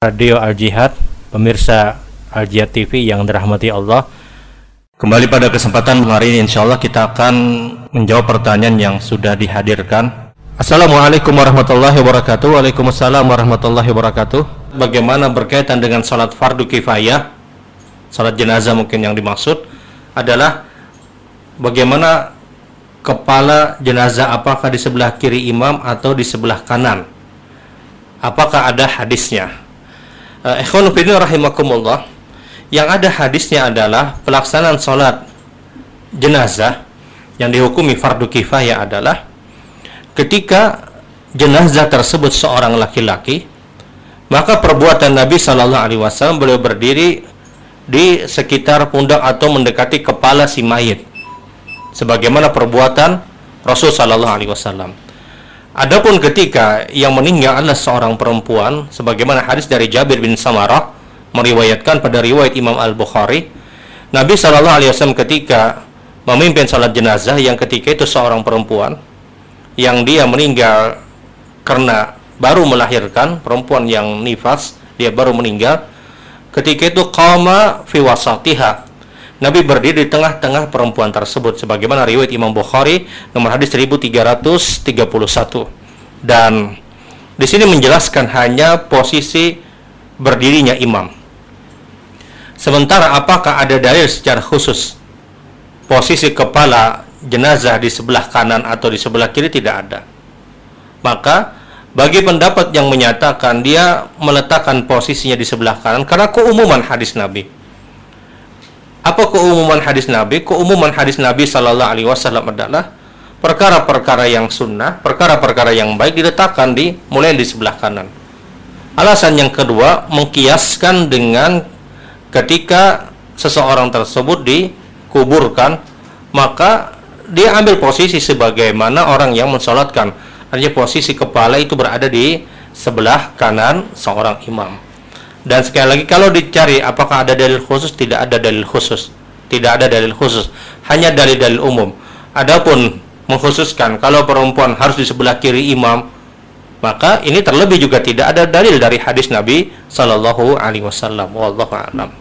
Radio Al Jihad, pemirsa Al Jihad TV yang dirahmati Allah. Kembali pada kesempatan hari ini insya Allah kita akan menjawab pertanyaan yang sudah dihadirkan. Assalamualaikum warahmatullahi wabarakatuh. Waalaikumsalam warahmatullahi wabarakatuh. Bagaimana berkaitan dengan salat fardu kifayah? Salat jenazah mungkin yang dimaksud adalah bagaimana kepala jenazah apakah di sebelah kiri imam atau di sebelah kanan? Apakah ada hadisnya? Uh, ikhwan rahimakumullah yang ada hadisnya adalah pelaksanaan sholat jenazah yang dihukumi fardu kifayah adalah ketika jenazah tersebut seorang laki-laki maka perbuatan Nabi Shallallahu Alaihi Wasallam beliau berdiri di sekitar pundak atau mendekati kepala si mayit sebagaimana perbuatan Rasul Shallallahu Alaihi Wasallam Adapun ketika yang meninggal adalah seorang perempuan sebagaimana hadis dari Jabir bin Samarah meriwayatkan pada riwayat Imam Al-Bukhari Nabi Shallallahu alaihi wasallam ketika memimpin salat jenazah yang ketika itu seorang perempuan yang dia meninggal karena baru melahirkan perempuan yang nifas dia baru meninggal ketika itu qama fi wasatiha Nabi berdiri di tengah-tengah perempuan tersebut sebagaimana riwayat Imam Bukhari nomor hadis 1331 dan di sini menjelaskan hanya posisi berdirinya imam. Sementara apakah ada dalil secara khusus posisi kepala jenazah di sebelah kanan atau di sebelah kiri tidak ada. Maka bagi pendapat yang menyatakan dia meletakkan posisinya di sebelah kanan karena keumuman hadis Nabi apa keumuman hadis Nabi? Keumuman hadis Nabi Sallallahu Alaihi Wasallam adalah perkara-perkara yang sunnah, perkara-perkara yang baik diletakkan di mulai di sebelah kanan. Alasan yang kedua mengkiaskan dengan ketika seseorang tersebut dikuburkan, maka dia ambil posisi sebagaimana orang yang mensolatkan. Artinya posisi kepala itu berada di sebelah kanan seorang imam. Dan sekali lagi kalau dicari apakah ada dalil khusus tidak ada dalil khusus. Tidak ada dalil khusus, hanya dalil-dalil umum. Adapun mengkhususkan kalau perempuan harus di sebelah kiri imam, maka ini terlebih juga tidak ada dalil dari hadis Nabi Shallallahu alaihi wasallam. Wallahu a'lam.